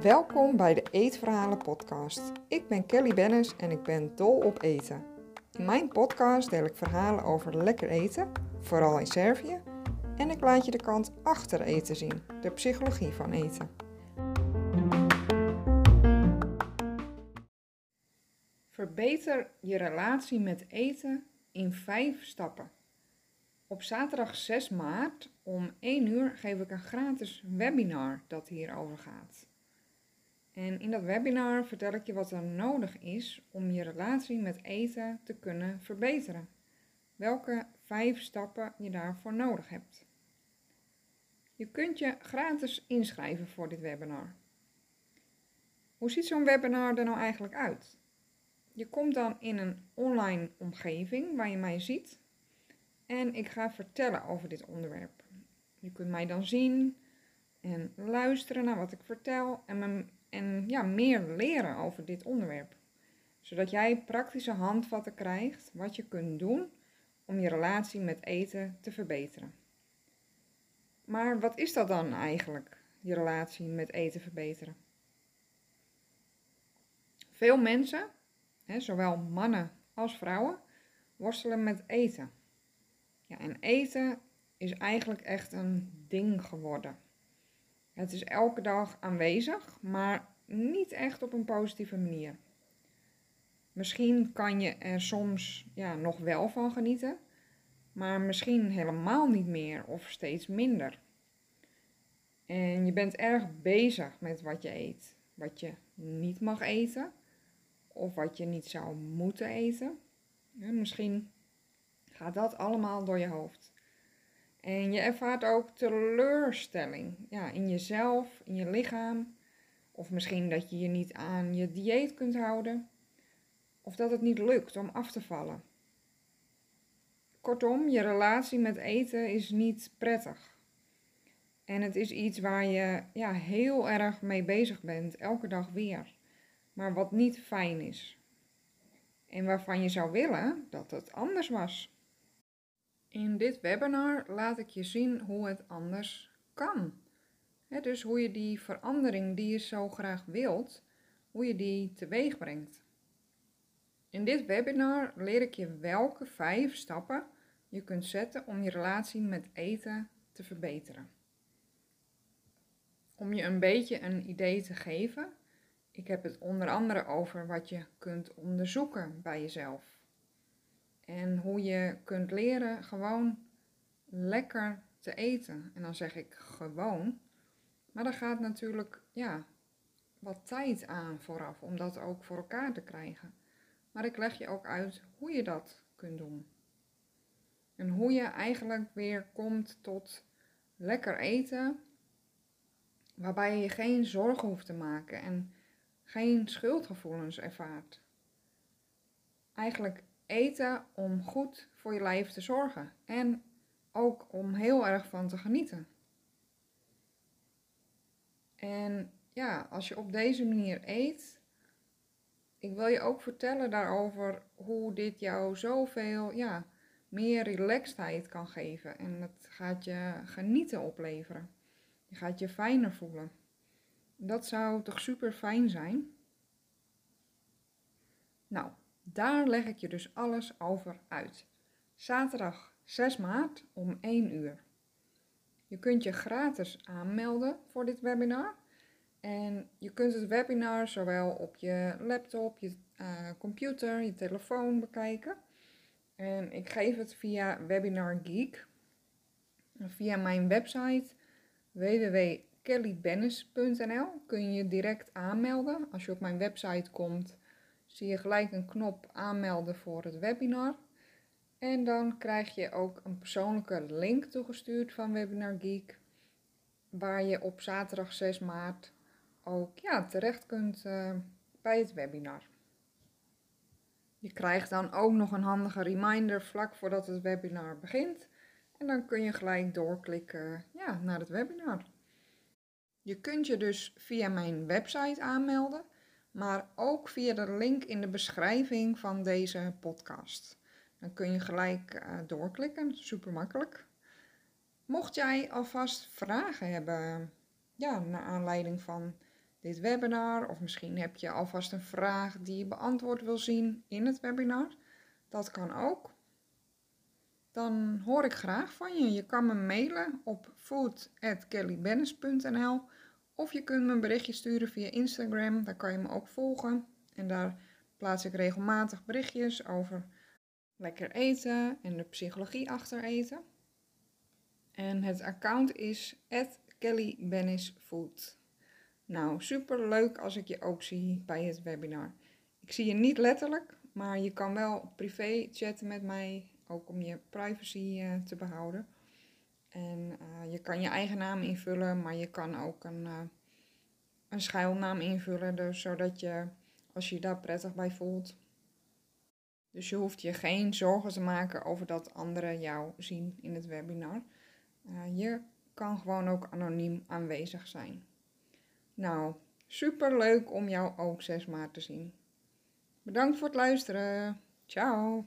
Welkom bij de Eetverhalen podcast. Ik ben Kelly Bennis en ik ben dol op eten. In mijn podcast deel ik verhalen over lekker eten, vooral in Servië, en ik laat je de kant achter eten zien, de psychologie van eten. Verbeter je relatie met eten in vijf stappen. Op zaterdag 6 maart om 1 uur geef ik een gratis webinar dat hierover gaat. En in dat webinar vertel ik je wat er nodig is om je relatie met eten te kunnen verbeteren. Welke vijf stappen je daarvoor nodig hebt. Je kunt je gratis inschrijven voor dit webinar. Hoe ziet zo'n webinar er nou eigenlijk uit? Je komt dan in een online omgeving waar je mij ziet en ik ga vertellen over dit onderwerp. Je kunt mij dan zien en luisteren naar wat ik vertel en, en ja, meer leren over dit onderwerp. Zodat jij praktische handvatten krijgt wat je kunt doen om je relatie met eten te verbeteren. Maar wat is dat dan eigenlijk, je relatie met eten verbeteren? Veel mensen, hè, zowel mannen als vrouwen, worstelen met eten. Ja, en eten is eigenlijk echt een ding geworden. Het is elke dag aanwezig, maar niet echt op een positieve manier. Misschien kan je er soms ja, nog wel van genieten, maar misschien helemaal niet meer of steeds minder. En je bent erg bezig met wat je eet, wat je niet mag eten of wat je niet zou moeten eten. misschien gaat dat allemaal door je hoofd. En je ervaart ook teleurstelling ja, in jezelf, in je lichaam. Of misschien dat je je niet aan je dieet kunt houden. Of dat het niet lukt om af te vallen. Kortom, je relatie met eten is niet prettig. En het is iets waar je ja, heel erg mee bezig bent, elke dag weer. Maar wat niet fijn is. En waarvan je zou willen dat het anders was. In dit webinar laat ik je zien hoe het anders kan. dus hoe je die verandering die je zo graag wilt, hoe je die teweeg brengt. In dit webinar leer ik je welke vijf stappen je kunt zetten om je relatie met eten te verbeteren. Om je een beetje een idee te geven, ik heb het onder andere over wat je kunt onderzoeken bij jezelf. En hoe je kunt leren gewoon lekker te eten. En dan zeg ik gewoon. Maar er gaat natuurlijk ja, wat tijd aan vooraf om dat ook voor elkaar te krijgen. Maar ik leg je ook uit hoe je dat kunt doen. En hoe je eigenlijk weer komt tot lekker eten, waarbij je geen zorgen hoeft te maken en geen schuldgevoelens ervaart. Eigenlijk eten om goed voor je lijf te zorgen en ook om heel erg van te genieten. En ja, als je op deze manier eet, ik wil je ook vertellen daarover hoe dit jou zoveel ja, meer relaxedheid kan geven. En het gaat je genieten opleveren. Je gaat je fijner voelen. Dat zou toch super fijn zijn? Nou, daar leg ik je dus alles over uit. Zaterdag 6 maart om 1 uur. Je kunt je gratis aanmelden voor dit webinar. En je kunt het webinar zowel op je laptop, je uh, computer, je telefoon bekijken. En ik geef het via Webinar Geek. Via mijn website www.kellybennis.nl kun je direct aanmelden. Als je op mijn website komt, zie je gelijk een knop aanmelden voor het webinar. En dan krijg je ook een persoonlijke link toegestuurd van Webinar Geek, waar je op zaterdag 6 maart ook ja, terecht kunt uh, bij het webinar. Je krijgt dan ook nog een handige reminder vlak voordat het webinar begint. En dan kun je gelijk doorklikken ja, naar het webinar. Je kunt je dus via mijn website aanmelden maar ook via de link in de beschrijving van deze podcast. Dan kun je gelijk uh, doorklikken, super makkelijk. Mocht jij alvast vragen hebben, ja, naar aanleiding van dit webinar, of misschien heb je alvast een vraag die je beantwoord wil zien in het webinar, dat kan ook. Dan hoor ik graag van je. Je kan me mailen op food.kellybennis.nl of je kunt me een berichtje sturen via Instagram, daar kan je me ook volgen. En daar plaats ik regelmatig berichtjes over lekker eten en de psychologie achter eten. En het account is @kellybennisfood. Nou, super leuk als ik je ook zie bij het webinar. Ik zie je niet letterlijk, maar je kan wel privé chatten met mij, ook om je privacy uh, te behouden. En uh, je kan je eigen naam invullen, maar je kan ook een, uh, een schuilnaam invullen, dus zodat je, als je daar prettig bij voelt. Dus je hoeft je geen zorgen te maken over dat anderen jou zien in het webinar. je kan gewoon ook anoniem aanwezig zijn. Nou, super leuk om jou ook 6 maart te zien. Bedankt voor het luisteren. Ciao.